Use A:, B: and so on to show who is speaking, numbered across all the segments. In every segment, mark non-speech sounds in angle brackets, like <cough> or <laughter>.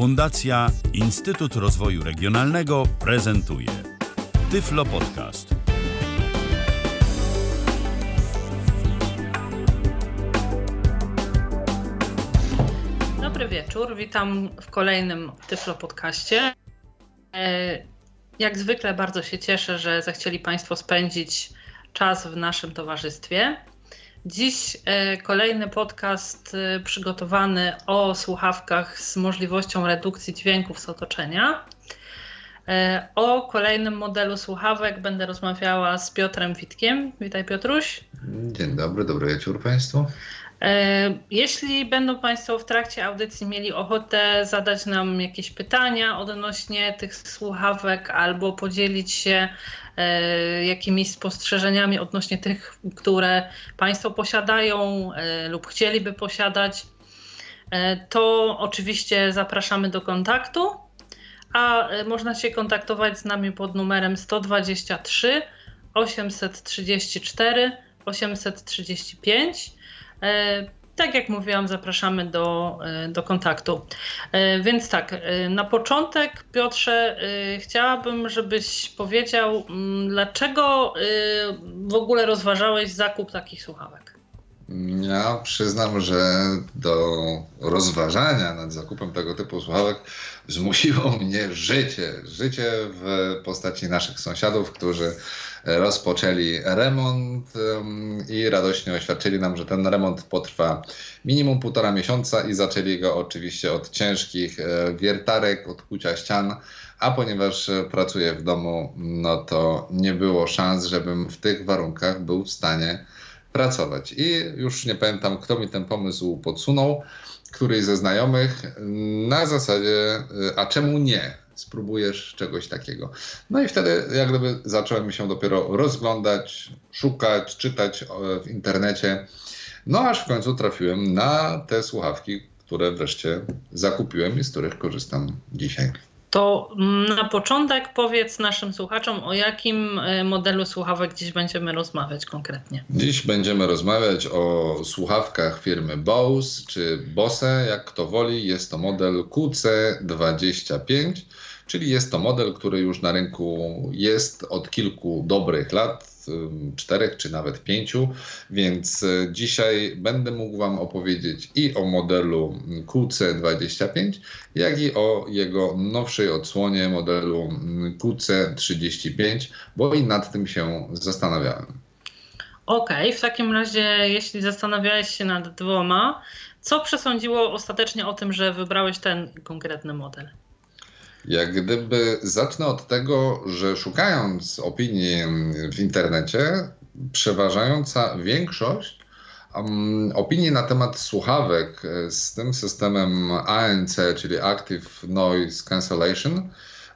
A: Fundacja Instytut Rozwoju Regionalnego prezentuje Tyflo Podcast.
B: Dobry wieczór, witam w kolejnym Tyflo Podcaście. E, jak zwykle bardzo się cieszę, że zechcieli Państwo spędzić czas w naszym towarzystwie. Dziś e, kolejny podcast e, przygotowany o słuchawkach z możliwością redukcji dźwięków z otoczenia. E, o kolejnym modelu słuchawek będę rozmawiała z Piotrem Witkiem. Witaj Piotruś.
C: Dzień dobry, dobry wieczór Państwu.
B: Jeśli będą Państwo w trakcie audycji mieli ochotę zadać nam jakieś pytania odnośnie tych słuchawek albo podzielić się jakimiś spostrzeżeniami odnośnie tych, które Państwo posiadają e, lub chcieliby posiadać, e, to oczywiście zapraszamy do kontaktu. A można się kontaktować z nami pod numerem 123 834 835 tak jak mówiłam, zapraszamy do, e, do kontaktu. E, więc tak, e, na początek, Piotrze, chciałabym, żebyś powiedział, mm, dlaczego w ogóle rozważałeś zakup takich słuchawek?
C: Ja przyznam, że do rozważania nad zakupem tego typu słuchawek zmusiło <laughs> mnie życie. Życie w postaci naszych sąsiadów, którzy rozpoczęli remont i radośnie oświadczyli nam, że ten remont potrwa minimum półtora miesiąca i zaczęli go oczywiście od ciężkich e, wiertarek, od kucia ścian, a ponieważ pracuję w domu, no to nie było szans, żebym w tych warunkach był w stanie pracować. I już nie pamiętam, kto mi ten pomysł podsunął, któryś ze znajomych, na zasadzie, e, a czemu nie? spróbujesz czegoś takiego. No i wtedy jak gdyby zacząłem się dopiero rozglądać, szukać, czytać w internecie. No aż w końcu trafiłem na te słuchawki, które wreszcie zakupiłem i z których korzystam dzisiaj.
B: To na początek powiedz naszym słuchaczom, o jakim e, modelu słuchawek dziś będziemy rozmawiać konkretnie.
C: Dziś będziemy rozmawiać o słuchawkach firmy Bose czy Bose, jak kto woli. Jest to model QC25 czyli jest to model, który już na rynku jest od kilku dobrych lat, czterech czy nawet pięciu, więc e, dzisiaj będę mógł Wam opowiedzieć i o modelu QC25, jak i o jego nowszej odsłonie modelu QC35, bo i nad tym się zastanawiałem.
B: Okej, okay, w takim razie, jeśli zastanawiałeś się nad dwoma, co przesądziło ostatecznie o tym, że wybrałeś ten konkretny model?
C: Jak gdyby zacznę od tego, że szukając opinii w internecie, przeważająca większość um, opinii na temat słuchawek z tym systemem ANC, czyli Active Noise Cancellation,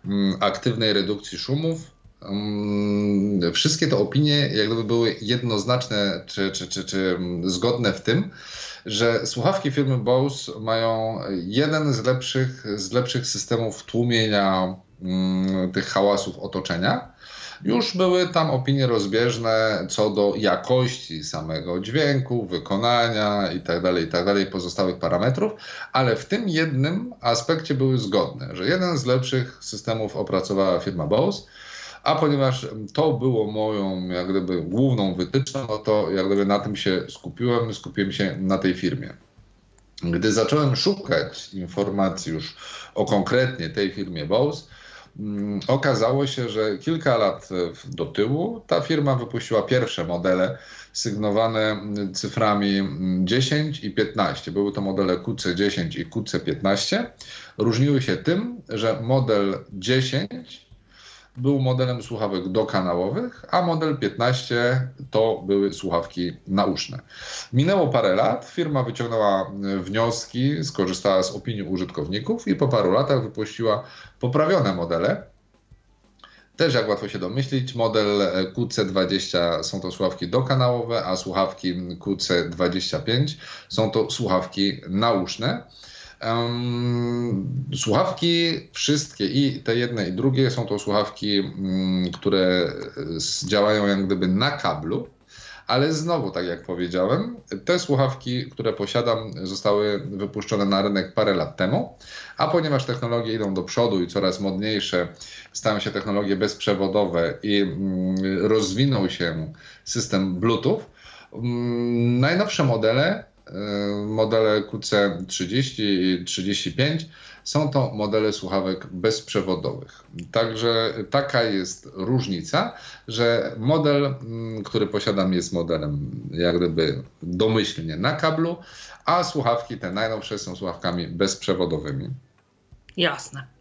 C: um, aktywnej redukcji szumów, um, wszystkie te opinie jak gdyby były jednoznaczne czy, czy, czy, czy zgodne w tym, że słuchawki firmy Bose mają jeden z lepszych, z lepszych systemów tłumienia mm, tych hałasów otoczenia. Już były tam opinie rozbieżne co do jakości samego dźwięku, wykonania itd., tak itd., tak pozostałych parametrów, ale w tym jednym aspekcie były zgodne, że jeden z lepszych systemów opracowała firma Bose, a ponieważ to było moją jak gdyby główną wytyczną, no to jak gdyby na tym się skupiłem, skupiłem się na tej firmie. Gdy zacząłem szukać informacji już o konkretnie tej firmie Bose, mm, okazało się, że kilka lat do tyłu ta firma wypuściła pierwsze modele sygnowane cyframi 10 i 15. Były to modele QC10 i QC15. Różniły się tym, że model 10 był modelem słuchawek dokanałowych, a model 15 to były słuchawki nauszne. Minęło parę lat, firma wyciągnęła wnioski, skorzystała z opinii użytkowników i po paru latach wypuściła poprawione modele. Też jak łatwo się domyślić, model QC20 są to słuchawki dokanałowe, a słuchawki QC25 są to słuchawki nauszne. Słuchawki wszystkie i te jedne i drugie są to słuchawki, um, które działają jak gdyby na kablu, ale znowu, tak jak powiedziałem, te słuchawki, które posiadam, zostały wypuszczone na rynek parę lat temu, a ponieważ technologie idą do przodu i coraz modniejsze stają się technologie bezprzewodowe i mm, rozwinął się system Bluetooth, mm, najnowsze modele, modele QC30 i 35, są to modele słuchawek bezprzewodowych. Także taka jest różnica, że model, mm, który posiadam, jest modelem jak gdyby domyślnie na kablu, a słuchawki te najnowsze są słuchawkami bezprzewodowymi.
B: Jasne.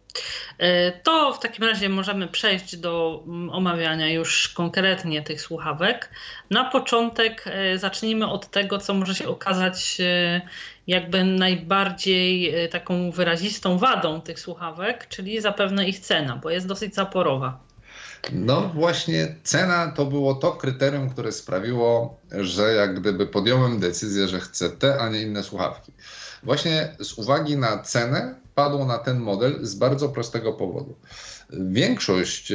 B: E, to w takim razie możemy przejść do mm, omawiania już konkretnie tych słuchawek. Na początek e, zacznijmy od tego, co może się okazać e, jakby najbardziej taką wyrazistą wadą tych słuchawek, czyli zapewne ich cena, bo jest dosyć zaporowa.
C: No właśnie cena to było to kryterium, które sprawiło, że jak gdyby podjąłem decyzję, że chcę te, a nie inne słuchawki. Właśnie z uwagi na cenę padło na ten model z bardzo prostego powodu. Większość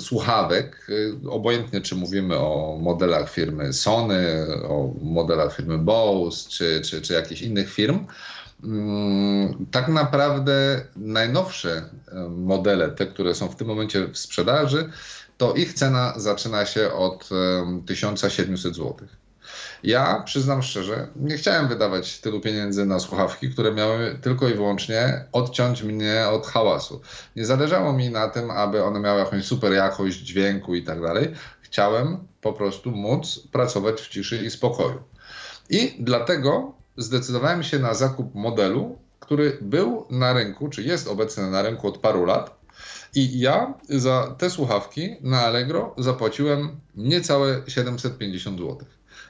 C: słuchawek, y, obojętnie czy mówimy o modelach firmy Sony, o modelach firmy Bose czy, czy, czy jakichś innych firm, tak naprawdę najnowsze modele, te, które są w tym momencie w sprzedaży, to ich cena zaczyna się od 1700 zł. Ja przyznam szczerze, nie chciałem wydawać tylu pieniędzy na słuchawki, które miały tylko i wyłącznie odciąć mnie od hałasu. Nie zależało mi na tym, aby one miały jakąś super jakość dźwięku i tak dalej. Chciałem po prostu móc pracować w ciszy i spokoju. I dlatego zdecydowałem się na zakup modelu, który był na rynku, czy jest obecny na rynku od paru lat. I ja za te słuchawki na Allegro zapłaciłem niecałe 750 zł.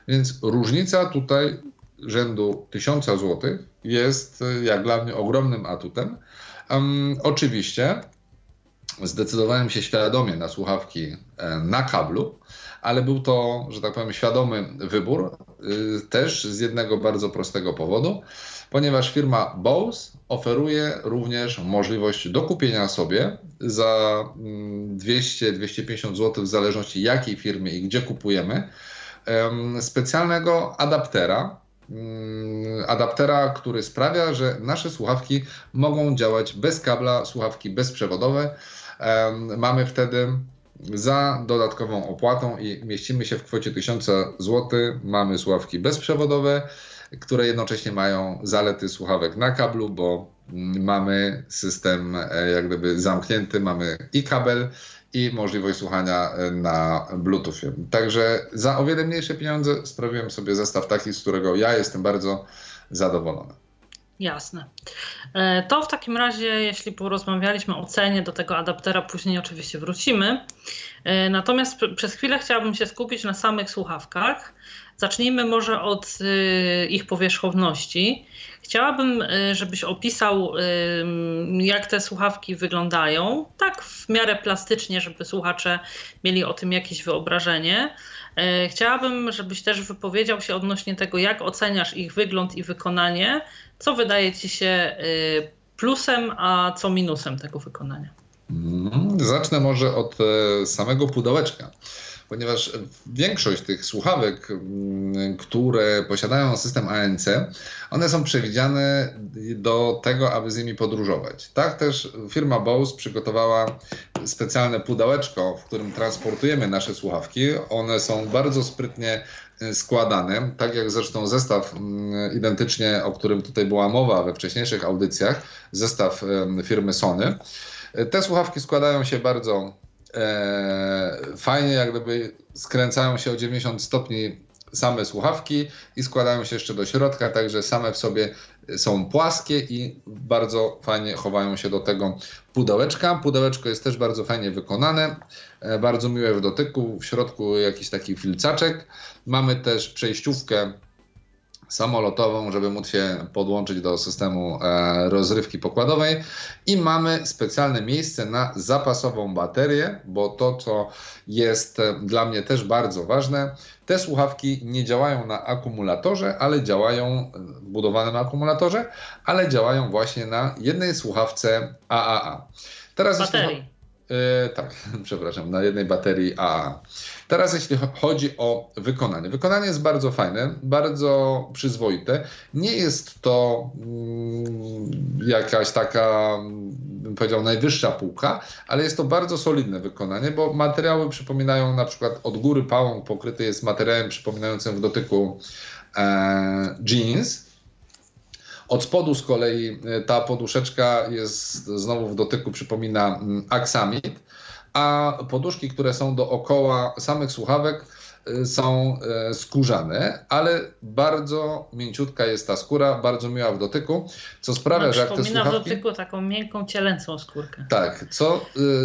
C: Więc różnica tutaj rzędu 1000 zł jest e, jak dla mnie ogromnym atutem. Um, oczywiście zdecydowałem się świadomie na słuchawki e, na kablu, ale był to, że tak powiem, świadomy wybór, y, też z jednego bardzo prostego powodu, ponieważ firma Bose oferuje również możliwość dokupienia sobie za 200-250 mm, zł, w zależności jakiej firmy i gdzie kupujemy, specjalnego adaptera, mm, adaptera, który sprawia, że nasze słuchawki mogą działać bez kabla, słuchawki bezprzewodowe. Mamy wtedy za dodatkową opłatą i mieścimy się w kwocie 1000 zł. Mamy słuchawki bezprzewodowe, które jednocześnie mają zalety słuchawek na kablu, bo mamy system e, jak gdyby zamknięty, mamy i kabel, i możliwość słuchania e, na Bluetoothie. Także za o wiele mniejsze pieniądze sprawiłem sobie zestaw taki, z którego ja jestem bardzo zadowolony.
B: Jasne. E, to w takim razie, jeśli porozmawialiśmy o cenie do tego adaptera, później oczywiście wrócimy. E, natomiast przez chwilę chciałabym się skupić na samych słuchawkach. Zacznijmy może od ich powierzchowności. Chciałabym, y, żebyś opisał, y, jak te słuchawki wyglądają, tak w miarę plastycznie, żeby słuchacze mieli o tym jakieś wyobrażenie. Y, chciałabym, żebyś też wypowiedział się odnośnie tego, jak oceniasz ich wygląd i wykonanie, co wydaje ci się plusem, a co minusem tego wykonania.
C: Mhm. Zacznę może od e, samego pudełeczka ponieważ większość tych słuchawek, mm, które posiadają system ANC, one są przewidziane do tego, aby z nimi podróżować. Tak też firma Bose przygotowała specjalne pudełeczko, w którym transportujemy nasze słuchawki. One są bardzo sprytnie e, składane, tak jak zresztą zestaw mm, identycznie, o którym tutaj była mowa we wcześniejszych audycjach, zestaw firmy Sony. Te słuchawki składają się bardzo e, fajnie, jak gdyby skręcają się o 90 stopni same słuchawki i składają się jeszcze do środka, także same w sobie są płaskie i bardzo fajnie chowają się do tego pudełeczka. Pudełeczko jest też bardzo fajnie wykonane, e, bardzo miłe w dotyku, w środku jakiś taki filcaczek. Mamy też przejściówkę samolotową, żeby móc się podłączyć do systemu e, rozrywki pokładowej i mamy specjalne miejsce na zapasową baterię, bo to, co jest e, dla mnie też bardzo ważne, te słuchawki nie działają na akumulatorze, ale działają e, budowane na akumulatorze, ale działają właśnie na jednej słuchawce AAA.
B: Teraz baterii.
C: Yy, tak, <laughs> przepraszam, na jednej baterii A. Teraz jeśli chodzi o wykonanie. Wykonanie jest bardzo fajne, bardzo przyzwoite. Nie jest to mm, jakaś taka, bym powiedział, najwyższa półka, ale jest to bardzo solidne wykonanie, bo materiały przypominają na przykład od góry pałąk pokryty jest materiałem przypominającym w dotyku e, jeans. Od spodu z kolei e, ta poduszeczka jest znowu w dotyku, przypomina mm, aksamit a poduszki, które są dookoła samych słuchawek, y, są y, skórzane, ale bardzo mięciutka jest ta skóra, bardzo miła w dotyku, co sprawia,
B: no,
C: że jak te słuchawki...
B: w dotyku taką miękką, cielęcą skórkę.
C: Tak, co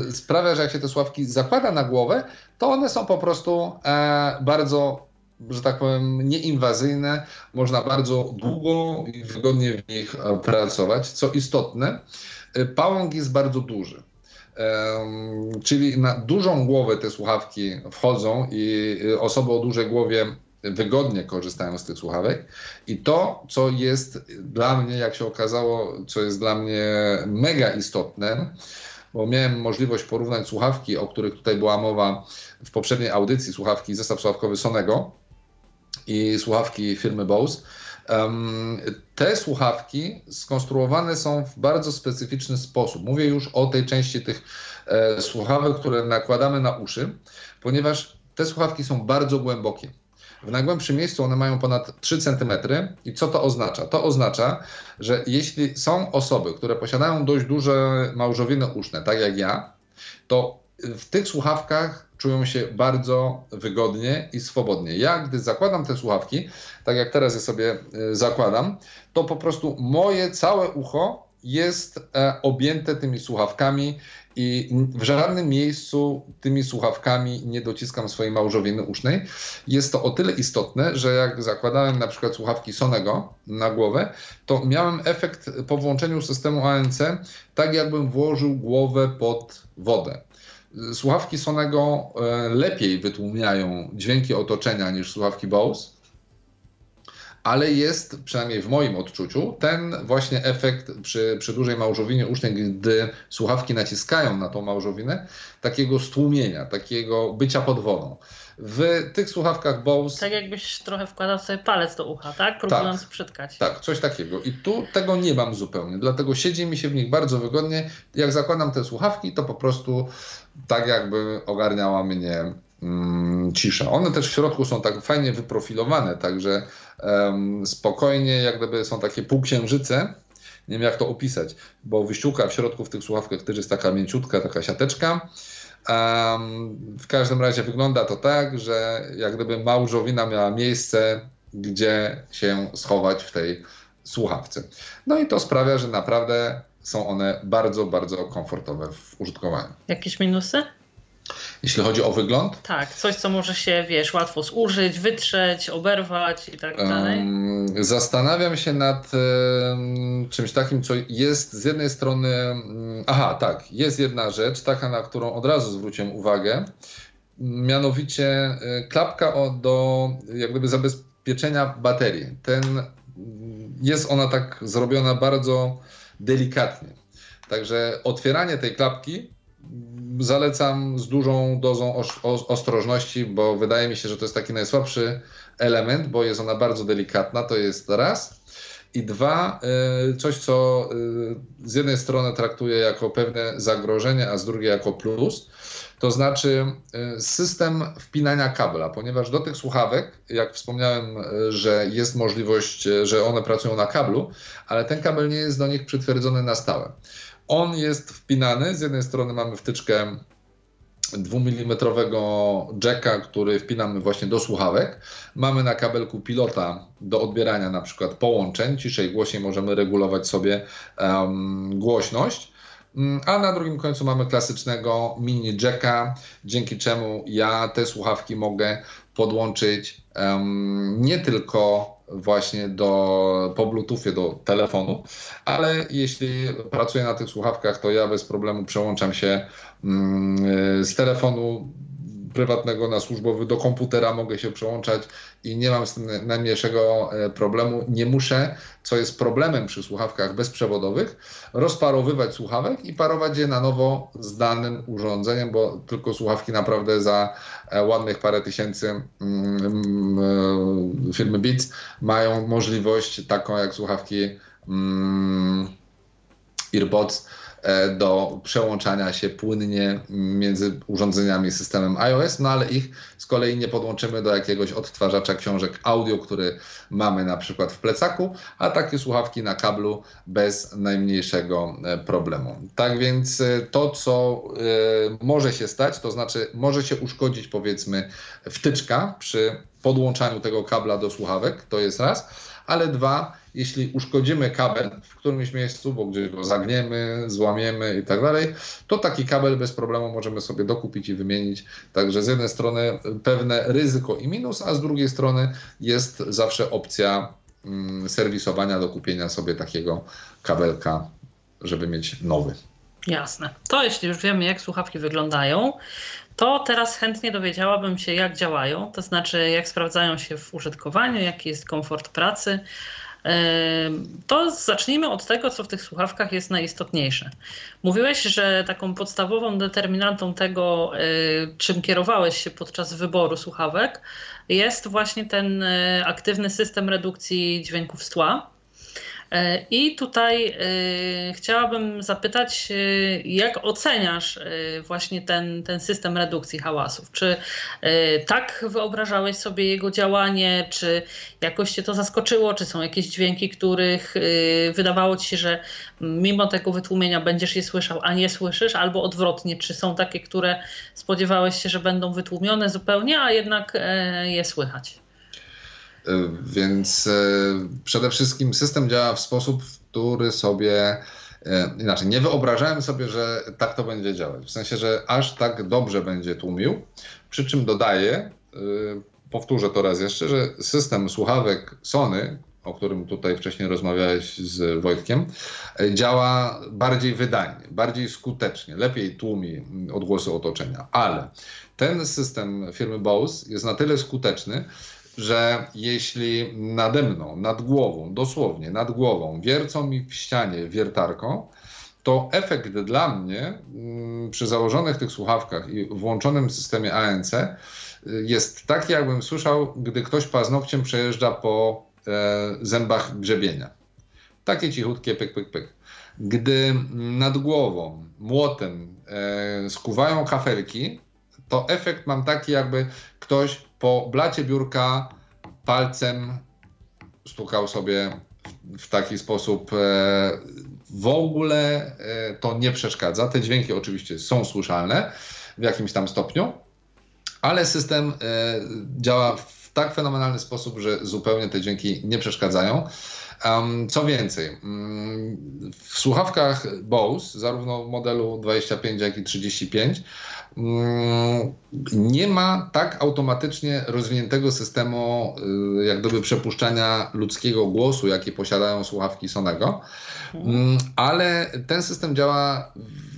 C: y, sprawia, że jak się te słuchawki zakłada na głowę, to one są po prostu e, bardzo że tak powiem, nieinwazyjne, można bardzo długo i wygodnie w nich e, pracować. Co istotne, e, pałąk jest bardzo duży. Czyli na dużą głowę te słuchawki wchodzą i y, osoby o dużej głowie wygodnie korzystają z tych słuchawek. I to, co jest dla mnie, jak się okazało, co jest dla mnie mega istotne, bo miałem możliwość porównać słuchawki, o których tutaj była mowa w poprzedniej audycji, słuchawki, zestaw słuchawkowy Sonego i słuchawki firmy Bose. Te słuchawki skonstruowane są w bardzo specyficzny sposób. Mówię już o tej części tych e, słuchawek, które nakładamy na uszy, ponieważ te słuchawki są bardzo głębokie. W najgłębszym miejscu one mają ponad 3 cm. I co to oznacza? To oznacza, że jeśli są osoby, które posiadają dość duże małżowiny uszne, tak jak ja, to w tych słuchawkach czują się bardzo wygodnie i swobodnie. Ja, gdy zakładam te słuchawki, tak jak teraz je sobie e, zakładam, to po prostu moje całe ucho jest e, objęte tymi słuchawkami i w żadnym miejscu tymi słuchawkami nie dociskam swojej małżowiny usznej. Jest to o tyle istotne, że jak zakładałem na przykład słuchawki Sonego na głowę, to miałem efekt po włączeniu systemu ANC, tak jakbym włożył głowę pod wodę. Słuchawki Sonego e, lepiej wytłumiają dźwięki otoczenia niż słuchawki Bose, ale jest, przynajmniej w moim odczuciu, ten właśnie efekt przy, przy dużej małżowinie usznej, gdy słuchawki naciskają na tą małżowinę, takiego stłumienia, takiego bycia pod wodą. W tych słuchawkach Bose.
B: Tak jakbyś trochę wkładał sobie palec do ucha, tak? Próbując tak, przytkać.
C: Tak, coś takiego. I tu tego nie mam zupełnie. Dlatego siedzi mi się w nich bardzo wygodnie. Jak zakładam te słuchawki, to po prostu tak jakby ogarniała mnie mm, cisza. One też w środku są tak fajnie wyprofilowane, także um, spokojnie, jak gdyby są takie półksiężyce. Nie wiem jak to opisać, bo wyściółka w środku w tych słuchawkach też jest taka mięciutka, taka siateczka. W każdym razie wygląda to tak, że jak gdyby małżowina miała miejsce, gdzie się schować w tej słuchawce. No i to sprawia, że naprawdę są one bardzo, bardzo komfortowe w użytkowaniu.
B: Jakieś minusy?
C: Jeśli chodzi o wygląd?
B: Tak, coś, co może się, wiesz, łatwo zużyć, wytrzeć, oberwać i tak dalej. Um,
C: zastanawiam się nad um, czymś takim, co jest z jednej strony. Um, aha, tak, jest jedna rzecz, taka, na którą od razu zwróciłem uwagę. Mianowicie e, klapka o, do jak gdyby zabezpieczenia baterii. Ten, jest ona tak zrobiona bardzo delikatnie. Także otwieranie tej klapki zalecam z dużą dozą ostrożności, bo wydaje mi się, że to jest taki najsłabszy element, bo jest ona bardzo delikatna, to jest raz. I dwa, y, coś, co y, z jednej strony traktuję jako pewne zagrożenie, a z drugiej jako plus, to znaczy y, system wpinania kabla, ponieważ do tych słuchawek, jak wspomniałem, że jest możliwość, że one pracują na kablu, ale ten kabel nie jest do nich przytwierdzony na stałe. On jest wpinany, z jednej strony mamy wtyczkę 2 mm jacka, który wpinamy właśnie do słuchawek. Mamy na kabelku pilota do odbierania na przykład połączeń, ciszej, głośniej możemy regulować sobie um, głośność. Mm, a na drugim końcu mamy klasycznego mini jacka, dzięki czemu ja te słuchawki mogę podłączyć um, nie tylko właśnie do, po Bluetoothie do telefonu, ale jeśli pracuję na tych słuchawkach, to ja bez problemu przełączam się mm, z telefonu prywatnego na służbowy, do komputera mogę się przełączać i nie mam z tym najmniejszego e, problemu. Nie muszę, co jest problemem przy słuchawkach bezprzewodowych, rozparowywać słuchawek i parować je na nowo z danym urządzeniem, bo tylko słuchawki naprawdę za e, ładnych parę tysięcy mm, mm, firmy Beats mają możliwość taką jak słuchawki mm, E, do przełączania się płynnie między urządzeniami systemem iOS, no ale ich z kolei nie podłączymy do jakiegoś odtwarzacza książek audio, który mamy na przykład w plecaku, a takie słuchawki na kablu bez najmniejszego e, problemu. Tak więc e, to, co może się stać, to znaczy może się uszkodzić powiedzmy wtyczka przy podłączaniu tego kabla do słuchawek, to jest raz, ale dwa, jeśli uszkodzimy kabel w którymś miejscu, bo gdzieś go zagniemy, złamiemy i tak dalej, to taki kabel bez problemu możemy sobie dokupić i wymienić. Także z jednej strony pewne ryzyko i minus, a z drugiej strony jest zawsze opcja mm, serwisowania, dokupienia sobie takiego kabelka, żeby mieć nowy.
B: Jasne. To jeśli już wiemy, jak słuchawki wyglądają, to teraz chętnie dowiedziałabym się, jak działają, to znaczy, jak sprawdzają się w użytkowaniu, jaki jest komfort pracy. To zacznijmy od tego, co w tych słuchawkach jest najistotniejsze. Mówiłeś, że taką podstawową determinantą tego, e, czym kierowałeś się podczas wyboru słuchawek, jest właśnie ten e, aktywny system redukcji dźwięków z tła. E, I tutaj e, chciałabym zapytać, e, jak oceniasz właśnie ten, ten system redukcji hałasów? Czy tak wyobrażałeś sobie jego działanie, czy jakoś cię to zaskoczyło, czy są jakieś dźwięki, których wydawało ci się, że mimo tego wytłumienia będziesz je słyszał, a nie słyszysz, albo odwrotnie, czy są takie, które spodziewałeś się, że będą wytłumione zupełnie, a jednak je słychać?
C: E, więc e, przede wszystkim system działa w sposób, który sobie e, inaczej, nie wyobrażałem sobie, że tak to będzie działać. W sensie, że aż tak dobrze będzie tłumił. Przy czym dodaję, powtórzę to raz jeszcze, że system słuchawek Sony, o którym tutaj wcześniej rozmawiałeś z Wojtkiem, działa bardziej wydajnie, bardziej skutecznie, lepiej tłumi odgłosy otoczenia. Ale ten system firmy Bose jest na tyle skuteczny, że jeśli nade mną, nad głową, dosłownie nad głową, wiercą mi w ścianie wiertarką, to efekt dla mnie mm, przy założonych tych słuchawkach i włączonym systemie ANC y, jest taki, jakbym słyszał, gdy ktoś paznokciem przejeżdża po e, zębach grzebienia. Takie cichutkie pyk, pyk, pyk. Gdy nad głową, młotem e, skuwają kafelki, to efekt mam taki, jakby ktoś po blacie biurka palcem stukał sobie w taki sposób. E, w ogóle e, to nie przeszkadza. Te dźwięki oczywiście są słyszalne w jakimś tam stopniu, ale system e, działa w tak fenomenalny sposób, że zupełnie te dźwięki nie przeszkadzają. Co więcej, mm, w słuchawkach Bose, zarówno modelu 25, jak i 35, mm, nie ma tak automatycznie rozwiniętego systemu y, jak gdyby przepuszczania ludzkiego głosu, jaki posiadają słuchawki Sonego, mm, ale ten system działa,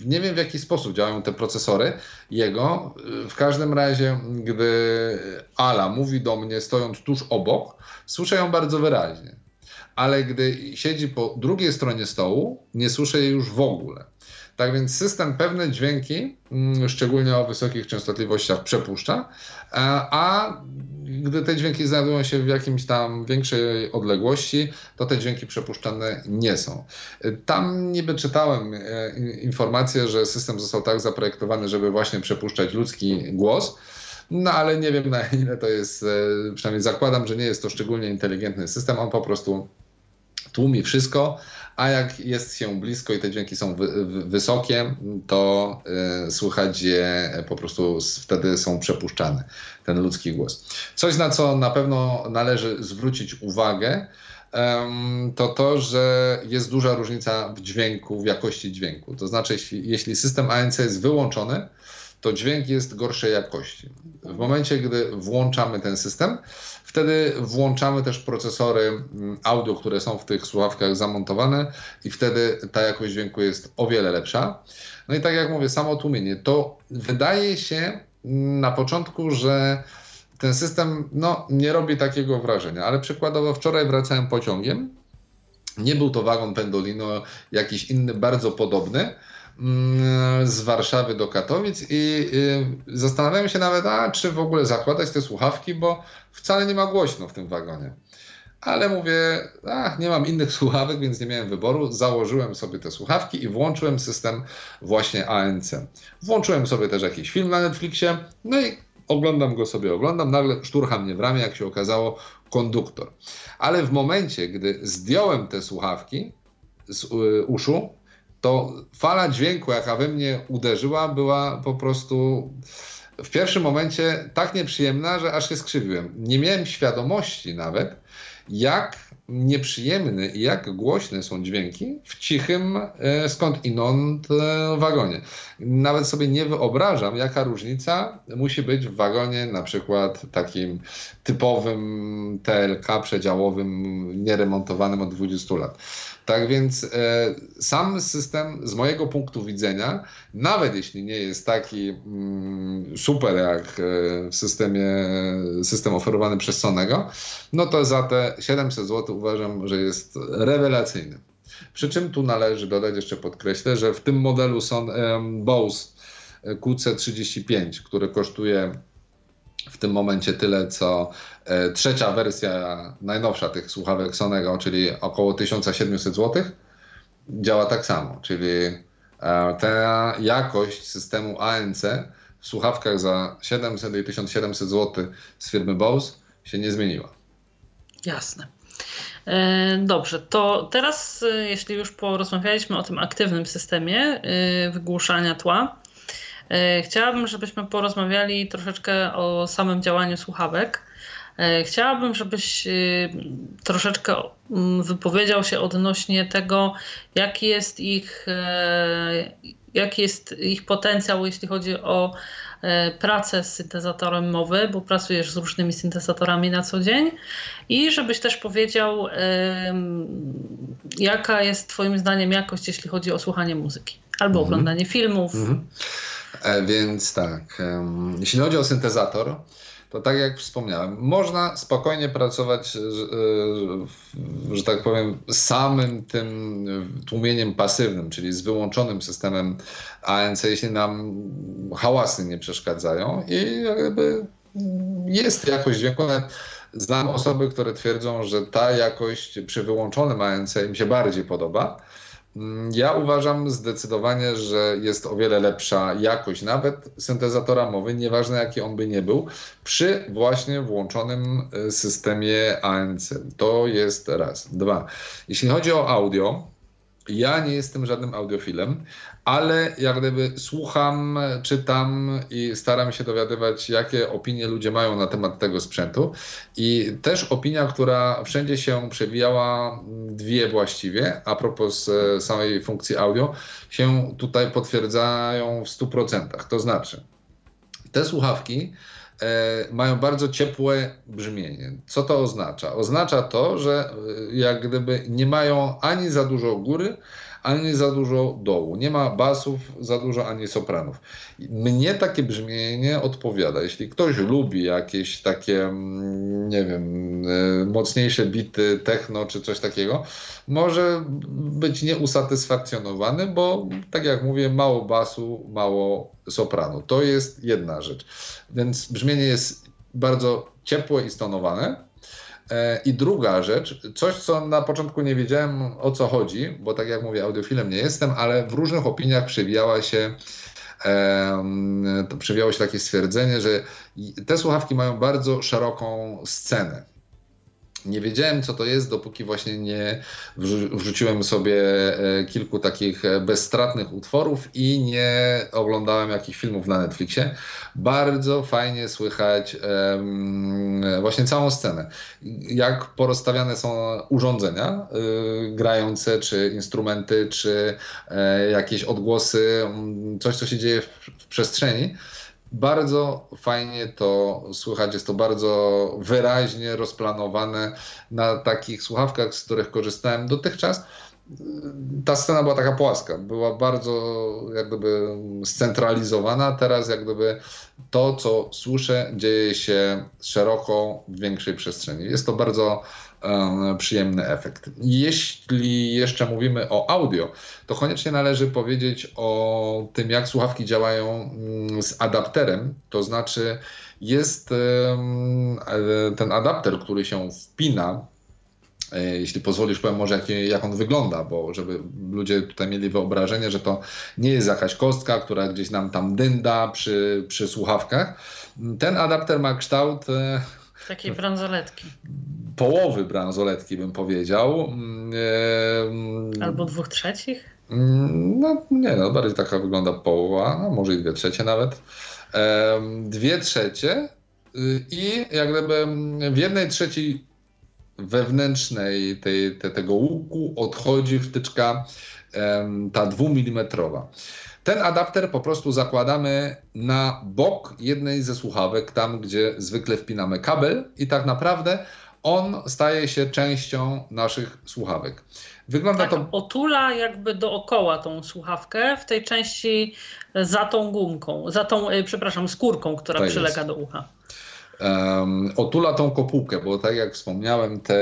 C: nie wiem w jaki sposób działają te procesory jego. W każdym razie, gdy Ala mówi do mnie stojąc tuż obok, słyszę ją bardzo wyraźnie ale gdy siedzi po drugiej stronie stołu, nie słyszę jej już w ogóle. Tak więc system pewne dźwięki, mm, szczególnie o wysokich częstotliwościach, przepuszcza, a gdy te dźwięki znajdują się w jakimś tam większej odległości, to te dźwięki przepuszczane nie są. Tam niby czytałem e, informację, że system został tak zaprojektowany, żeby właśnie przepuszczać ludzki głos. No ale nie wiem na ile to jest, e, przynajmniej zakładam, że nie jest to szczególnie inteligentny system. On po prostu tłumi wszystko, a jak jest się blisko i te dźwięki są wy, wy, wysokie, to y, słychać je po prostu wtedy są przepuszczane, ten ludzki głos. Coś, na co na pewno należy zwrócić uwagę, to to, że jest duża różnica w dźwięku, w jakości dźwięku. To znaczy, jeśli, jeśli system ANC jest wyłączony, to dźwięk jest gorszej jakości. W momencie, gdy włączamy ten system, wtedy włączamy też procesory mm, audio, które są w tych słuchawkach zamontowane i wtedy ta jakość dźwięku jest o wiele lepsza. No i tak jak mówię, samo tłumienie to wydaje się na początku, że ten system no, nie robi takiego wrażenia, ale przykładowo wczoraj wracałem pociągiem. Nie był to wagon Pendolino, jakiś inny, bardzo podobny mm, z Warszawy do Katowic i zastanawiałem się nawet, a czy w ogóle zakładać te słuchawki, bo wcale nie ma głośno w tym wagonie. Ale mówię, ach, nie mam innych <laughs> słuchawek, więc nie miałem wyboru. Założyłem sobie te słuchawki i włączyłem system właśnie ANC. Włączyłem sobie też jakiś film na Netflixie, no i oglądam go sobie, oglądam, nagle szturcha mnie w ramię, jak się okazało, konduktor. Ale w momencie, gdy zdjąłem te słuchawki z y, uszu, to fala dźwięku, jaka we mnie uderzyła, była po prostu w pierwszym momencie tak nieprzyjemna, że aż się skrzywiłem. Nie miałem świadomości nawet, jak nieprzyjemny i jak głośne są dźwięki w cichym e, skąd inąd e, wagonie. Nawet sobie nie wyobrażam, jaka różnica musi być w wagonie na przykład takim typowym TLK przedziałowym, nieremontowanym od 20 lat. Tak więc e, sam system z mojego punktu widzenia, nawet jeśli nie jest taki mm, super jak e, w systemie, system oferowany przez Sonego, no to za te 700 zł uważam, że jest rewelacyjny. Przy czym tu należy dodać, jeszcze podkreślę, że w tym modelu są e, Bose QC35, który kosztuje w tym momencie tyle, co e, trzecia wersja, najnowsza tych słuchawek Sonego, czyli około 1700 zł, działa tak samo. Czyli e, ta jakość systemu ANC w słuchawkach za 700 i 1700 zł z firmy Bose się nie zmieniła.
B: Jasne. E, dobrze, to teraz, jeśli już porozmawialiśmy o tym aktywnym systemie wygłuszania tła, chciałabym, żebyśmy porozmawiali troszeczkę o samym działaniu słuchawek. E, chciałabym, żebyś y, troszeczkę mm, wypowiedział się odnośnie tego, jaki jest ich, e, jaki jest ich potencjał, jeśli chodzi o pracę z syntezatorem mowy, bo pracujesz z różnymi syntezatorami na co dzień i żebyś też powiedział, jaka jest Twoim zdaniem jakość, jeśli chodzi o słuchanie muzyki albo mhm. oglądanie filmów. Mhm.
C: E, więc tak, jeśli chodzi o syntezator, to tak jak wspomniałem, można spokojnie pracować, e, że tak powiem, samym tym tłumieniem pasywnym, czyli z wyłączonym systemem ANC, jeśli nam hałasy nie przeszkadzają i jakby jest jakość dźwięku. Znam osoby, które twierdzą, że ta jakość przy wyłączonym ANC im się bardziej podoba ja uważam zdecydowanie, że jest o wiele lepsza jakość nawet syntezatora mowy, nieważne jaki on by nie był, przy właśnie włączonym y, systemie ANC. To jest raz. Dwa. Jeśli chodzi o audio, ja nie jestem żadnym audiofilem, ale jak gdyby słucham, czytam i staram się dowiadywać, jakie opinie ludzie mają na temat tego sprzętu. I też opinia, która wszędzie się przewijała, dwie właściwie, a propos samej funkcji audio, się tutaj potwierdzają w 100%. To znaczy, te słuchawki e, mają bardzo ciepłe brzmienie. Co to oznacza? Oznacza to, że e, jak gdyby nie mają ani za dużo góry, ani za dużo dołu. Nie ma basów za dużo, ani sopranów. Mnie takie brzmienie odpowiada. Jeśli ktoś lubi jakieś takie, mm, nie wiem, e, mocniejsze bity techno czy coś takiego, może być nieusatysfakcjonowany, bo tak jak mówię, mało basu, mało sopranu. To jest jedna rzecz. Więc brzmienie jest bardzo ciepłe i stonowane I druga rzecz, coś co na początku nie wiedziałem o co chodzi, bo tak jak mówię, audiofilem nie jestem, ale w różnych opiniach przewijała się przewijało się takie stwierdzenie, że te słuchawki mają bardzo szeroką scenę. Nie wiedziałem, co to jest, dopóki właśnie nie wrzuciłem sobie e, kilku takich e, bezstratnych utworów i nie oglądałem jakichś filmów na Netflixie. Bardzo fajnie słychać właśnie całą scenę. Jak porozstawiane są urządzenia y, grające, czy instrumenty, czy jakieś odgłosy, coś, co się dzieje w przestrzeni bardzo fajnie to słychać, jest to bardzo wyraźnie rozplanowane na takich słuchawkach, z których korzystałem dotychczas. ta scena była taka płaska, była bardzo jak gdyby scentralizowana. Teraz jak gdyby to, co słyszę, dzieje się szeroko w większej przestrzeni. Jest to bardzo przyjemny efekt. Jeśli jeszcze mówimy o audio, to koniecznie należy powiedzieć o tym, jak słuchawki działają um, z adapterem, to znaczy jest um, ten adapter, który się wpina E, jeśli pozwolisz, powiem może jak, jak on wygląda, bo żeby ludzie tutaj mieli wyobrażenie, że to nie jest jakaś kostka, która gdzieś nam tam dynda przy, przy słuchawkach. Ten adapter ma kształt e,
B: Takiej bransoletki.
C: Połowy bransoletki bym powiedział.
B: E, Albo dwóch trzecich?
C: No nie, no bardziej taka wygląda połowa, no może i dwie trzecie nawet. Dwie trzecie y, i jak gdyby w jednej trzeciej wewnętrznej tej, te, tego łuku odchodzi wtyczka ta dwumilimetrowa. Ten adapter po prostu zakładamy na bok jednej ze słuchawek, tam gdzie zwykle wpinamy kabel i tak naprawdę on staje się częścią naszych słuchawek.
B: Wygląda tak, to. Otula jakby dookoła tą słuchawkę w tej części za tą gumką, za tą, y, przepraszam, skórką, która tak przylega jest. do ucha
C: um, otula tą kopułkę, bo tak jak wspomniałem, te,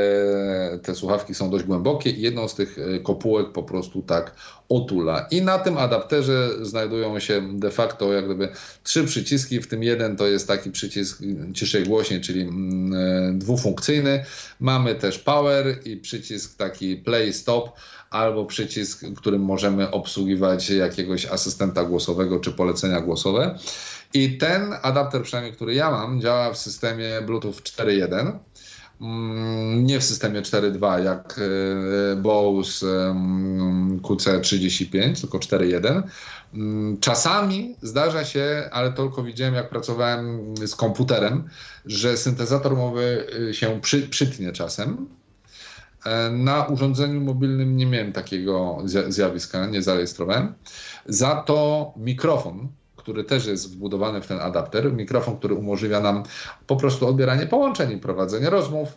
C: te słuchawki są dość głębokie i jedną z tych e, kopułek po prostu tak otula. I na tym adapterze znajdują się de facto jak gdyby trzy przyciski, w tym jeden to jest taki przycisk ciszej głośniej, czyli mm, e, dwufunkcyjny. Mamy też power i przycisk taki play stop albo przycisk, którym możemy obsługiwać jakiegoś asystenta głosowego czy polecenia głosowe. I ten adapter, przynajmniej który ja mam, działa w systemie Bluetooth 4.1 mm, nie w systemie 4.2 jak e, Bose QC35, tylko 4.1. Mm, czasami zdarza się, ale tylko widziałem jak pracowałem z komputerem, że syntezator mowy e, się przy, przytnie czasem. E, na urządzeniu mobilnym nie miałem takiego zjawiska, nie zarejestrowałem. Za to mikrofon który też jest wbudowany w ten adapter, mikrofon, który umożliwia nam po prostu odbieranie połączeń i prowadzenie rozmów,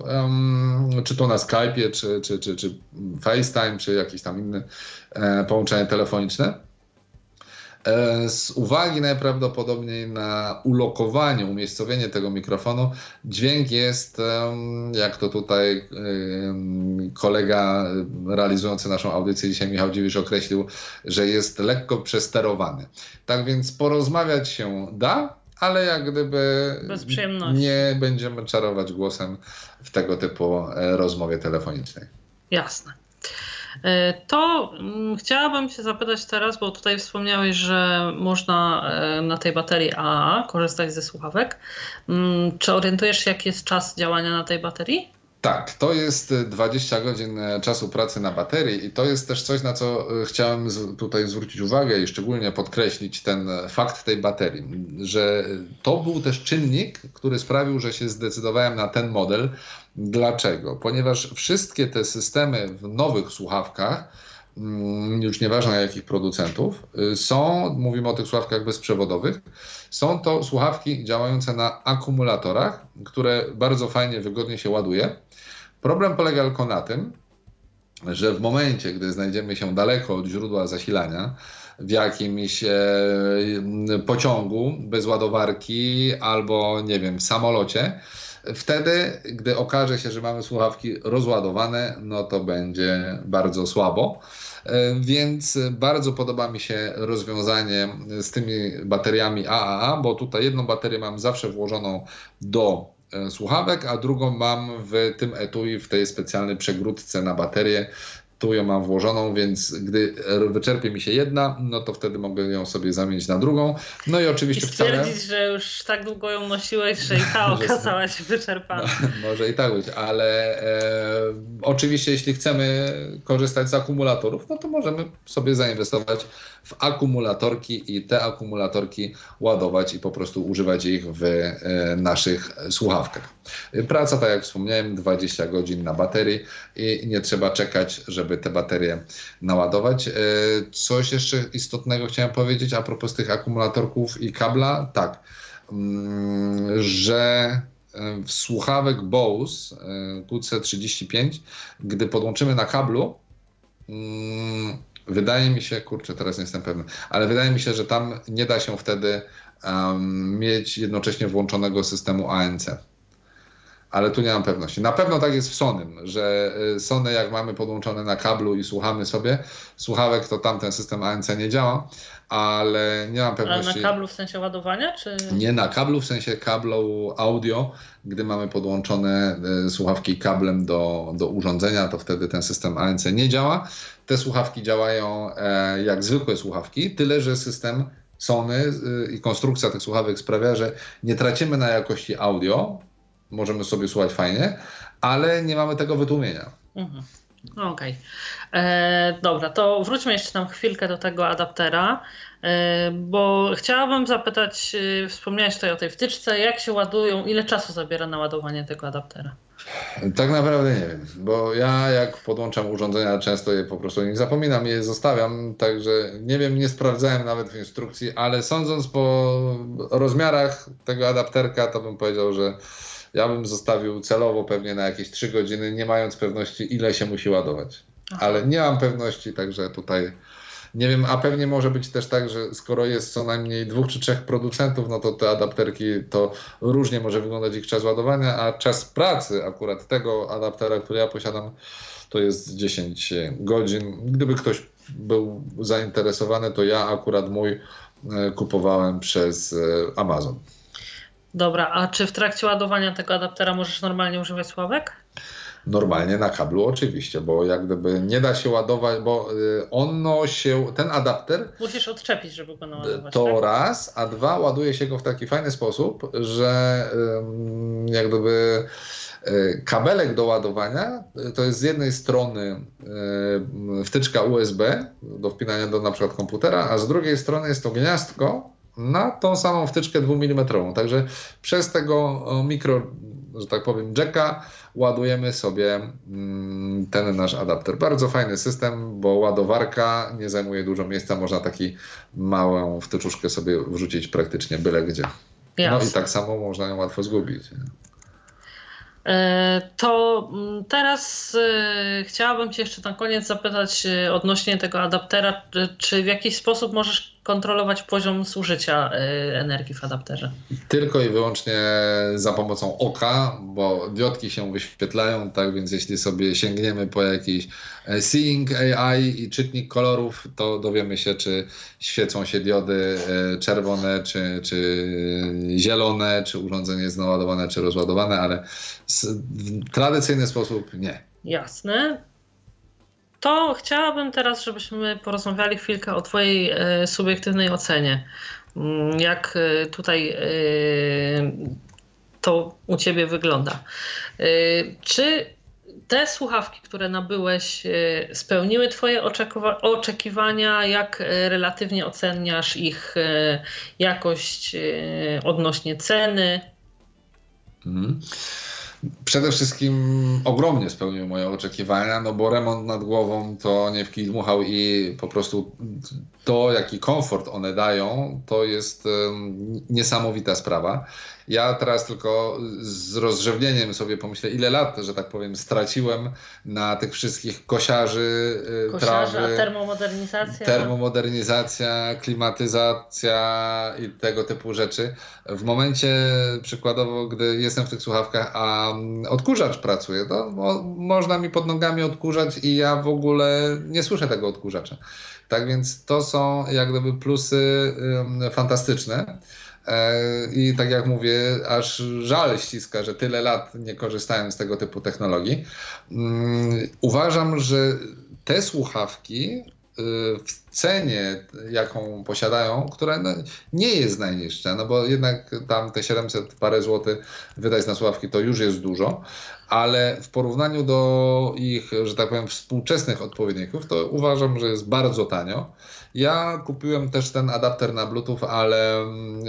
C: czy to na Skype'ie, czy, czy, czy, czy FaceTime, czy jakieś tam inne e, połączenie telefoniczne. E, z uwagi najprawdopodobniej na ulokowanie, umiejscowienie tego mikrofonu, dźwięk jest, jak to tutaj kolega realizujący naszą audycję dzisiaj, Michał Dziwisz, określił, że jest lekko przesterowany. Tak więc porozmawiać się da, ale jak gdyby nie będziemy czarować głosem w tego typu e, rozmowie telefonicznej.
B: Jasne. E, to mm, chciałabym się zapytać teraz, bo tutaj wspomniałeś, że można e, na tej baterii AA korzystać ze słuchawek. Mm, czy orientujesz się, jaki jest czas działania na tej baterii?
C: Tak, to jest 20 godzin e, czasu pracy na baterii i to jest też coś, na co chciałem tutaj zwrócić uwagę i szczególnie podkreślić ten fakt tej baterii, że to był też czynnik, który sprawił, że się zdecydowałem na ten model, Dlaczego? Ponieważ wszystkie te systemy w nowych słuchawkach, już nieważne jakich producentów, y, są, mówimy o tych słuchawkach bezprzewodowych, są to słuchawki działające na akumulatorach, które bardzo fajnie, wygodnie się ładuje. Problem polega tylko na tym, że w momencie, gdy znajdziemy się daleko od źródła zasilania, w jakimś e, pociągu bez ładowarki albo, nie wiem, w samolocie, Wtedy, gdy okaże się, że mamy słuchawki rozładowane, no to będzie bardzo słabo. E, więc bardzo podoba mi się rozwiązanie z tymi bateriami AAA, bo tutaj jedną baterię mam zawsze włożoną do e, słuchawek, a drugą mam w tym etui, w tej specjalnej przegródce na baterię, tu ją mam włożoną, więc gdy wyczerpie mi się jedna, no to wtedy mogę ją sobie zamienić na drugą. No i oczywiście
B: I stwierdzić, wcale... że już tak długo ją nosiłeś, że i ta <laughs> okazała się wyczerpana. <laughs>
C: No, może i tak być, ale e, oczywiście jeśli chcemy korzystać z akumulatorów, no to możemy sobie zainwestować w akumulatorki i te akumulatorki ładować i po prostu używać ich w e, naszych słuchawkach. Praca, tak jak wspomniałem, 20 godzin na baterii i nie trzeba czekać, żeby te baterie naładować. E, coś jeszcze istotnego chciałem powiedzieć a propos tych akumulatorków i kabla. Tak, mm, że e, w słuchawek Bose QC35, gdy podłączymy na kablu, mm, wydaje mi się, kurczę, teraz nie jestem pewny, ale wydaje mi się, że tam nie da się wtedy mieć jednocześnie włączonego systemu ANC ale tu nie mam pewności. Na pewno tak jest w Sonym, że y, Sony jak mamy podłączone na kablu i słuchamy sobie słuchawek, to tam ten system ANC nie działa, ale nie mam pewności.
B: Ale na kablu w sensie ładowania, czy?
C: Nie na kablu, w sensie kablu audio, gdy mamy podłączone y, słuchawki kablem do, do urządzenia, to wtedy ten system ANC nie działa. Te słuchawki działają e, jak zwykłe słuchawki, tyle że system Sony y, i konstrukcja tych słuchawek sprawia, że nie tracimy na jakości audio, możemy sobie słuchać fajnie, ale nie mamy tego wytłumienia. Mhm.
B: Okej. Okay. E, dobra, to wróćmy jeszcze tam chwilkę do tego adaptera, e, bo chciałabym zapytać, e, wspomniałeś tutaj o tej wtyczce, jak się ładują, ile czasu zabiera na ładowanie tego adaptera?
C: Tak naprawdę nie wiem, bo ja jak podłączam urządzenia, często je po prostu nie zapominam, je zostawiam, także nie wiem, nie sprawdzałem nawet w instrukcji, ale sądząc po rozmiarach tego adapterka, to bym powiedział, że ja bym zostawił celowo pewnie na jakieś 3 godziny, nie mając pewności, ile się musi ładować. Aha. Ale nie mam pewności, także tutaj nie wiem, a pewnie może być też tak, że skoro jest co najmniej dwóch czy trzech producentów, no to te adapterki to różnie może wyglądać ich czas ładowania, a czas pracy akurat tego adaptera, który ja posiadam, to jest 10 godzin. Gdyby ktoś był zainteresowany, to ja akurat mój e, kupowałem przez e, Amazon.
B: Dobra, a czy w trakcie ładowania tego adaptera możesz normalnie używać sławek?
C: Normalnie na kablu oczywiście, bo jak gdyby nie da się ładować, bo y, ono się, ten adapter...
B: Musisz odczepić, żeby go naładować.
C: To tak? raz, a dwa ładuje się go w taki fajny sposób, że jak gdyby y, kabelek do ładowania y, to jest z jednej strony wtyczka USB do wpinania do na przykład komputera, a z drugiej strony jest to gniazdko na tą samą wtyczkę 2 mm. Także przez tego mikro, że tak powiem, jacka ładujemy sobie mm, ten nasz adapter. Bardzo fajny system, bo ładowarka nie zajmuje dużo miejsca, można taki małą wtyczuszkę sobie wrzucić praktycznie byle gdzie. No i tak samo można ją łatwo zgubić.
B: E, to mm, teraz e, chciałabym Cię jeszcze na koniec zapytać e, odnośnie tego adaptera, czy w jakiś sposób możesz kontrolować poziom zużycia y, energii w adapterze.
C: Tylko i wyłącznie za pomocą oka, bo diodki się wyświetlają, tak więc jeśli sobie sięgniemy po jakiś e, Seeing AI i czytnik kolorów, to dowiemy się, czy świecą się diody e, czerwone, czy, czy zielone, czy urządzenie jest naładowane, czy rozładowane, ale w tradycyjny sposób nie.
B: Jasne to chciałabym teraz, żebyśmy porozmawiali chwilkę o Twojej e, subiektywnej ocenie. Mm, jak e, tutaj e, to u Ciebie wygląda? Czy te słuchawki, które nabyłeś, spełniły Twoje oczekiwania? Jak relatywnie oceniasz ich jakość odnośnie ceny?
C: Mhm. Przede wszystkim ogromnie spełniły moje oczekiwania, no bo remont nad głową to nie w kij dmuchał i po prostu to, jaki komfort one dają, to jest niesamowita sprawa. Ja teraz tylko z rozrzewnieniem sobie pomyślę, ile lat, że tak powiem, straciłem na tych wszystkich kosiarzy,
B: y, Kosiarze, trawy. termomodernizacja.
C: Termomodernizacja, klimatyzacja i tego typu rzeczy. W momencie przykładowo, gdy jestem w tych słuchawkach, a odkurzacz pracuje, to mo można mi pod nogami odkurzać i ja w ogóle nie słyszę tego odkurzacza. Tak więc to są jak gdyby plusy fantastyczne. E, I tak jak mówię, aż żal ściska, że tyle lat nie korzystałem z tego typu technologii. Mm, uważam, że te słuchawki y, w cenie, jaką posiadają, która no nie jest najniższa, no bo jednak tam te 700 parę złotych wydać na słuchawki to już jest dużo, ale w porównaniu do ich, że tak powiem, współczesnych odpowiedników, to uważam, że jest bardzo tanio. Ja kupiłem też ten adapter na Bluetooth, ale mm,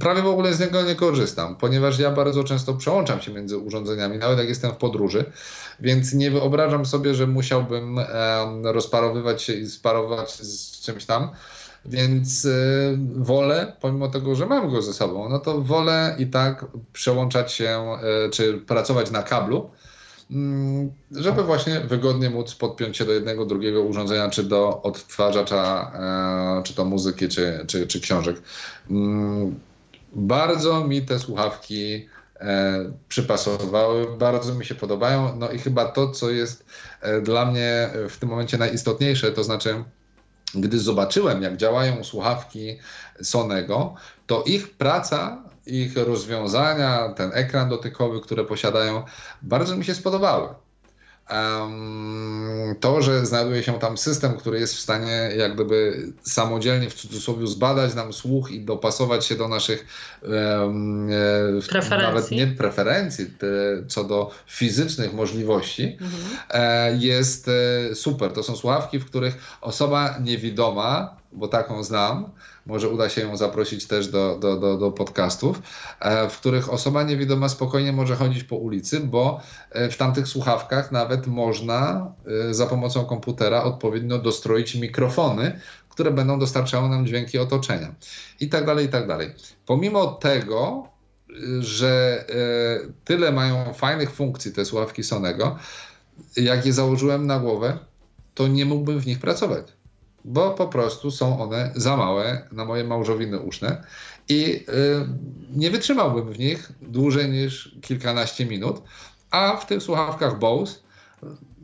C: prawie w ogóle z niego nie korzystam, ponieważ ja bardzo często przełączam się między urządzeniami, nawet jak jestem w podróży, więc nie wyobrażam sobie, że musiałbym rozparowywać się i sparować z czymś tam. Więc y, wolę, pomimo tego, że mam go ze sobą, no to wolę i tak przełączać się, y, czy pracować na kablu, mm, żeby właśnie wygodnie móc podpiąć się do jednego, drugiego urządzenia, czy do odtwarzacza, e, czy to muzyki, czy, czy, czy książek. Mm, bardzo mi te słuchawki e, przypasowały, bardzo mi się podobają. No i chyba to, co jest dla mnie w tym momencie najistotniejsze, to znaczy gdy zobaczyłem, jak działają słuchawki Sonego, to ich praca, ich rozwiązania, ten ekran dotykowy, które posiadają, bardzo mi się spodobały to, że znajduje się tam system, który jest w stanie jak gdyby samodzielnie w cudzysłowie zbadać nam słuch i dopasować się do naszych
B: preferencji.
C: nawet nie preferencji, co do fizycznych możliwości, mhm. E, jest e, super. To są słuchawki, w których osoba niewidoma, bo taką znam, może uda się ją zaprosić też do, do, do, do podcastów, e, w których osoba niewidoma spokojnie może chodzić po ulicy, bo e, w tamtych słuchawkach nawet można e, za pomocą komputera odpowiednio dostroić mikrofony, które będą dostarczały nam dźwięki otoczenia. I tak dalej, i tak dalej. Pomimo tego, że tyle mają fajnych funkcji te słuchawki Sonego, jak je założyłem na głowę, to nie mógłbym w nich pracować bo po prostu są one za małe na moje małżowiny uszne i y, nie wytrzymałbym w nich dłużej niż kilkanaście minut, a w tych słuchawkach Bose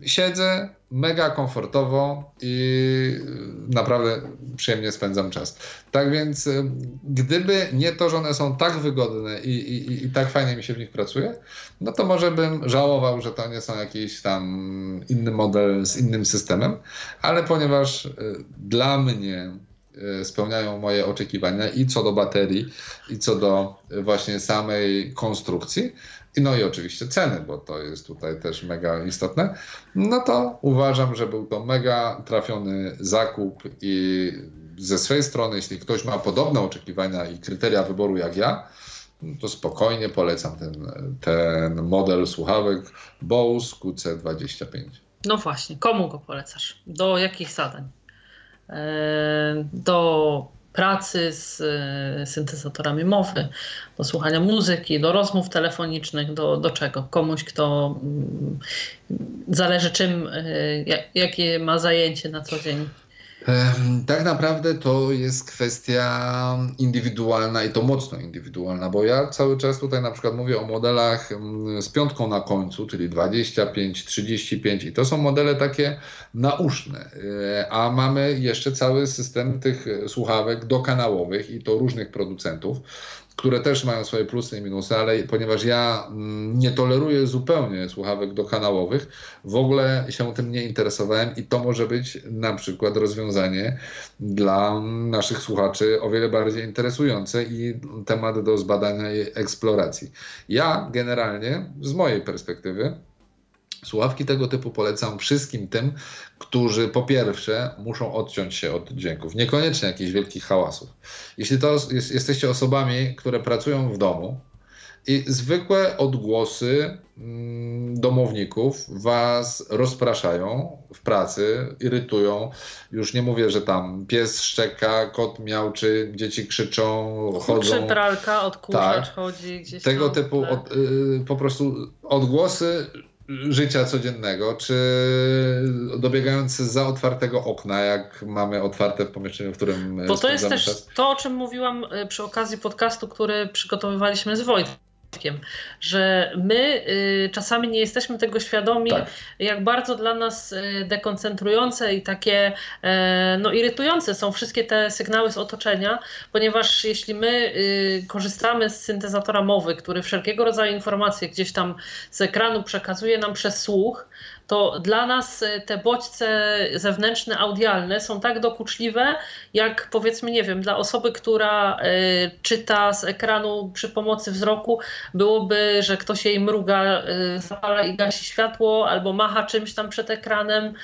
C: siedzę mega komfortowo i naprawdę przyjemnie spędzam czas. Tak więc, y, gdyby nie to, że one są tak wygodne i, i, i tak fajnie mi się w nich pracuje, no to może bym żałował, że to nie są jakiś tam inny model z innym systemem, ale ponieważ y, dla mnie y, spełniają moje oczekiwania i co do baterii, i co do właśnie samej konstrukcji, no i oczywiście ceny, bo to jest tutaj też mega istotne, no to uważam, że był to mega trafiony zakup i ze swojej strony, jeśli ktoś ma podobne oczekiwania i kryteria wyboru jak ja, to spokojnie polecam ten, ten model słuchawek Bose QC25.
B: No właśnie, komu go polecasz? Do jakich zadań? E, do pracy z e, syntezatorami mowy, do słuchania muzyki, do rozmów telefonicznych, do, do czego? Komuś, kto mm, zależy czym, e, jakie ma zajęcie na co dzień.
C: Tak naprawdę to jest kwestia indywidualna i to mocno indywidualna, bo ja cały czas tutaj na przykład mówię o modelach z piątką na końcu, czyli 25, 35 i to są modele takie nauszne, e, a mamy jeszcze cały system tych słuchawek dokanałowych i to różnych producentów które też mają swoje plusy i minusy, ale ponieważ ja mm, nie toleruję zupełnie słuchawek dokanałowych, w ogóle się tym nie interesowałem i to może być na przykład rozwiązanie dla naszych słuchaczy o wiele bardziej interesujące i temat do zbadania i eksploracji. Ja generalnie z mojej perspektywy Słuchawki tego typu polecam wszystkim tym, którzy po pierwsze muszą odciąć się od dźwięków, niekoniecznie jakichś wielkich hałasów. Jeśli to jest, jesteście osobami, które pracują w domu i zwykłe odgłosy mm, domowników was rozpraszają w pracy, irytują. Już nie mówię, że tam pies szczeka, kot miałczy, dzieci krzyczą, chodzą.
B: Czy pralka, odkurzacz tak. chodzi gdzieś
C: Tego tam, typu tak. od, y, po prostu odgłosy życia codziennego, czy dobiegający za otwartego okna, jak mamy otwarte w pomieszczeniu, w którym.
B: Bo to jest też czas. to, o czym mówiłam e, przy okazji podcastu, który przygotowywaliśmy z Wojtkiem że my y, czasami nie jesteśmy tego świadomi, tak. jak bardzo dla nas y, dekoncentrujące i takie y, no, irytujące są wszystkie te sygnały z otoczenia, ponieważ jeśli my y, korzystamy z syntezatora mowy, który wszelkiego rodzaju informacje gdzieś tam z ekranu przekazuje nam przez słuch, to dla nas e, te bodźce zewnętrzne, audialne są tak dokuczliwe, jak powiedzmy, nie wiem, dla osoby, która y, czyta z ekranu przy pomocy wzroku, byłoby, że ktoś jej mruga, y, zapala i gasi światło, albo macha czymś tam przed ekranem.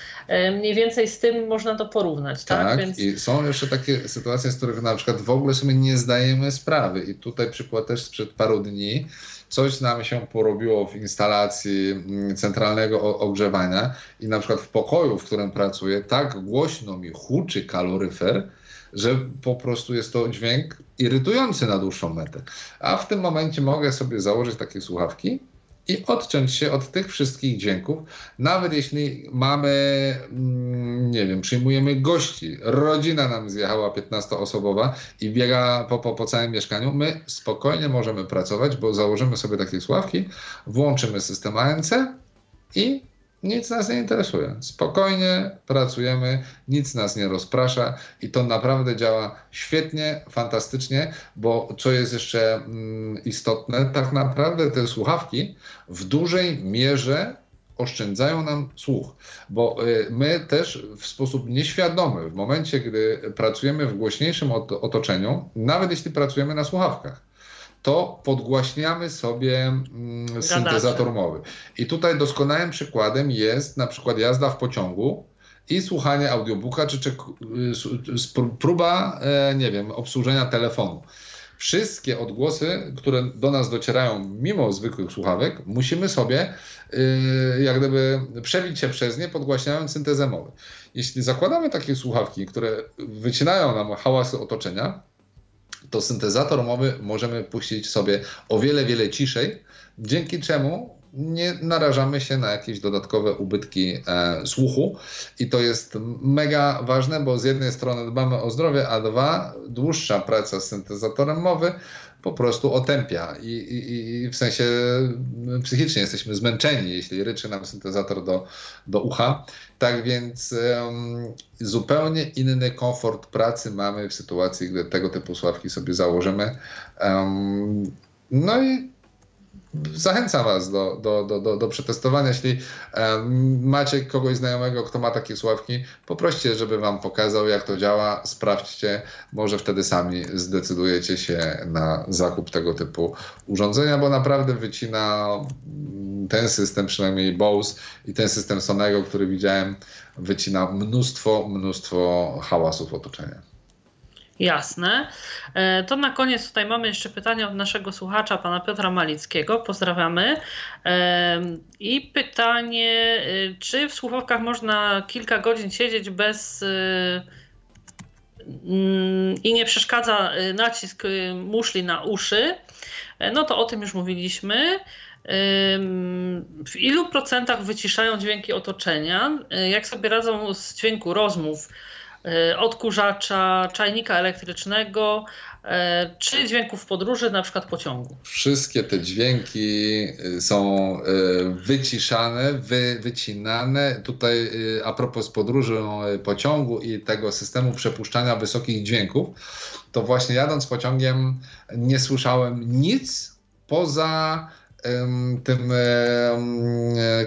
B: Mniej więcej z tym można to porównać. Tak,
C: tak? Więc... i są jeszcze takie sytuacje, z których na przykład w ogóle sobie nie zdajemy sprawy. I tutaj przykład też sprzed paru dni coś nam się porobiło w instalacji mm, centralnego ogrzewania i na przykład w pokoju, w którym pracuję, tak głośno mi huczy kaloryfer, że po prostu jest to dźwięk irytujący na dłuższą metę. A w tym momencie mogę sobie założyć takie słuchawki i odciąć się od tych wszystkich dźwięków, nawet jeśli mamy, mm, nie wiem, przyjmujemy gości, rodzina nam zjechała 15-osobowa i biega po, po, po całym mieszkaniu, my spokojnie możemy pracować, bo założymy sobie takie sławki, włączymy system ANC i nic nas nie interesuje. Spokojnie pracujemy, nic nas nie rozprasza i to naprawdę działa świetnie, fantastycznie, bo co jest jeszcze mm, istotne, tak naprawdę te słuchawki w dużej mierze oszczędzają nam słuch, bo y, my też w sposób nieświadomy, w momencie, gdy pracujemy w głośniejszym otoczeniu, nawet jeśli pracujemy na słuchawkach, to podgłaśniamy sobie mm, syntezator mowy. I tutaj doskonałym przykładem jest na przykład jazda w pociągu i słuchanie audiobooka, czy, czy y, próba, e, nie wiem, obsłużenia telefonu. Wszystkie odgłosy, które do nas docierają mimo zwykłych słuchawek, musimy sobie y, jak gdyby przebić się przez nie, podgłaśniając syntezę mowy. Jeśli zakładamy takie słuchawki, które wycinają nam hałasy otoczenia, to syntezator mowy możemy puścić sobie o wiele, wiele ciszej, dzięki czemu nie narażamy się na jakieś dodatkowe ubytki e, słuchu. I to jest mega ważne, bo z jednej strony dbamy o zdrowie, a dwa, dłuższa praca z syntezatorem mowy po prostu otępia i, i, i w sensie psychicznie jesteśmy zmęczeni, jeśli ryczy nam syntezator do, do ucha. Tak więc um, zupełnie inny komfort pracy mamy w sytuacji, gdy tego typu sławki sobie założymy. Um, no i zachęcam Was do, do, do, do, do przetestowania. Jeśli macie kogoś znajomego, kto ma takie sławki, poproście, żeby Wam pokazał, jak to działa. Sprawdźcie, może wtedy sami zdecydujecie się na zakup tego typu urządzenia, bo naprawdę wycina ten system, przynajmniej Bose i ten system Sonego, który widziałem, wycina mnóstwo, mnóstwo hałasów otoczenia.
B: Jasne. E, to na koniec tutaj mamy jeszcze pytanie od naszego słuchacza, pana Piotra Malickiego. Pozdrawiamy. E, I pytanie, e, czy w słuchawkach można kilka godzin siedzieć bez mm, i nie przeszkadza nacisk muszli na uszy? No to o tym już mówiliśmy. W ilu procentach wyciszają dźwięki otoczenia? Jak sobie radzą z dźwięku rozmów? E, odkurzacza, czajnika elektrycznego e, czy dźwięków podróży, na przykład pociągu.
C: Wszystkie te dźwięki y, są y, wyciszane, wy, wycinane. Tutaj y, a propos podróży pociągu i tego systemu przepuszczania wysokich dźwięków, to właśnie jadąc pociągiem nie słyszałem nic poza tym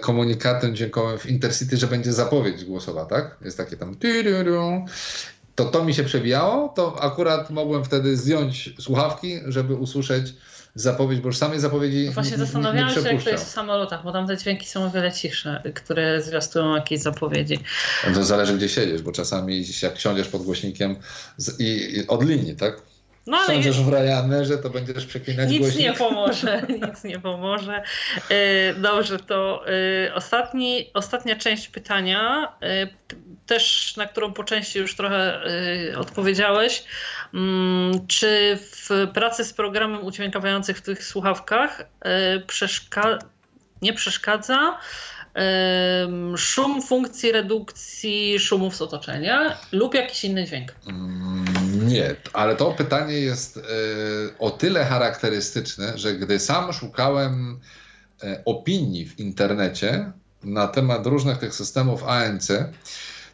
C: komunikatem dźwiękowym w Intercity, że będzie zapowiedź głosowa, tak? Jest takie tam to to mi się przewijało, to akurat mogłem wtedy zdjąć słuchawki, żeby usłyszeć zapowiedź, bo już samej zapowiedzi no
B: Właśnie zastanawiałam się, jak to jest w samolotach, bo tam te dźwięki są o wiele cichsze, które zwiastują jakieś zapowiedzi.
C: To zależy, gdzie siedzisz, bo czasami jak siądziesz pod głośnikiem z, i, i od linii, tak? No, ale Sądzisz w Ryanairze, to będziesz przeklinać
B: Nic
C: głośnik?
B: nie pomoże, <laughs> nic nie pomoże. E, dobrze, to e, ostatni, ostatnia część pytania, e, też na którą po części już trochę odpowiedziałeś. Mm, czy w pracy z programem udźwiękawiających w tych słuchawkach przeszka nie przeszkadza szum funkcji redukcji szumów z otoczenia lub jakiś inny dźwięk?
C: Nie, ale to pytanie jest e, o tyle charakterystyczne, że gdy sam szukałem e, opinii w internecie na temat różnych tych systemów ANC,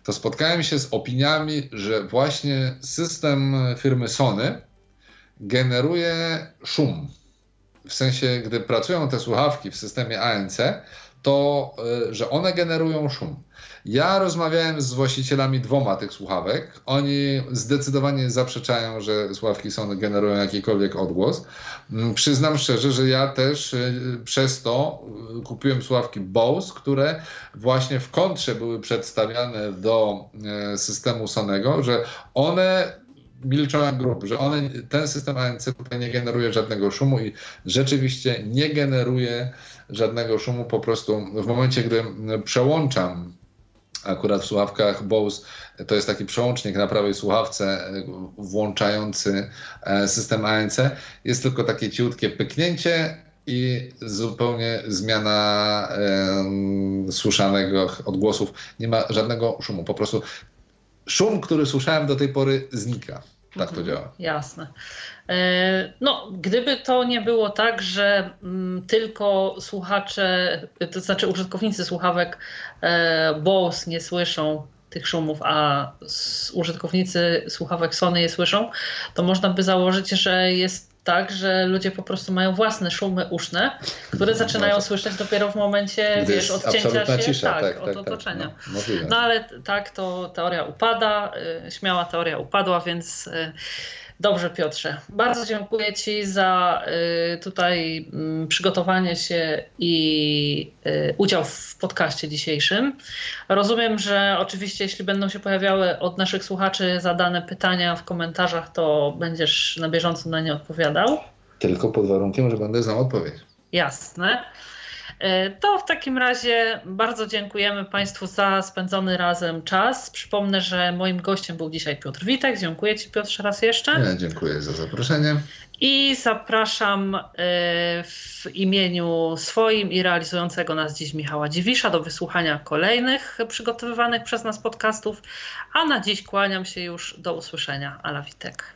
C: to spotkałem się z opiniami, że właśnie system firmy Sony generuje szum. W sensie, gdy pracują te słuchawki w systemie ANC, to e, że one generują szum. Ja rozmawiałem z właścicielami dwoma tych słuchawek. Oni zdecydowanie zaprzeczają, że słuchawki Sony generują jakikolwiek odgłos. Mm, przyznam szczerze, że ja też e, przez to e, kupiłem słuchawki Bose, które właśnie w kontrze były przedstawiane do systemu Sonego, że one milczą jak grób, że one, ten system ANC tutaj nie generuje żadnego szumu i rzeczywiście nie generuje żadnego szumu, po prostu w momencie, gdy przełączam akurat w słuchawkach Bose to jest taki przełącznik na prawej słuchawce włączający e, system ANC. Jest tylko takie ciutkie pyknięcie i zupełnie zmiana e, słyszanego odgłosów. Nie ma żadnego szumu. Po prostu szum, który słyszałem do tej pory, znika. Tak to działa.
B: Jasne. E, no, gdyby to nie było tak, że mm, tylko słuchacze, to znaczy użytkownicy słuchawek e, Bose nie słyszą tych szumów, a użytkownicy słuchawek Sony je słyszą, to można by założyć, że jest tak, że ludzie po prostu mają własne szumy uszne, które zaczynają słyszeć dopiero w momencie,
C: Gdy
B: wiesz, odcięcia się
C: cisza,
B: tak,
C: tak,
B: od
C: tak,
B: otoczenia.
C: Tak, no,
B: no ale tak, to teoria upada, y, śmiała teoria upadła, więc y, Dobrze, Piotrze. Bardzo dziękuję Ci za y, tutaj mm, przygotowanie się i y, udział w podcaście dzisiejszym. Rozumiem, że oczywiście, jeśli będą się pojawiały od naszych słuchaczy zadane pytania w komentarzach, to będziesz na bieżąco na nie odpowiadał.
C: Tylko pod warunkiem, że będę znał odpowiedź.
B: Jasne. E, to w takim razie bardzo dziękujemy Państwu za spędzony razem czas. Przypomnę, że moim gościem był dzisiaj Piotr Witek. Dziękuję Ci Piotrze raz jeszcze.
C: Ja dziękuję za zaproszenie.
B: I zapraszam e, w imieniu swoim i realizującego nas dziś Michała Dziwisza do wysłuchania kolejnych przygotowywanych przez nas podcastów. A na dziś kłaniam się już do usłyszenia. Ala Witek.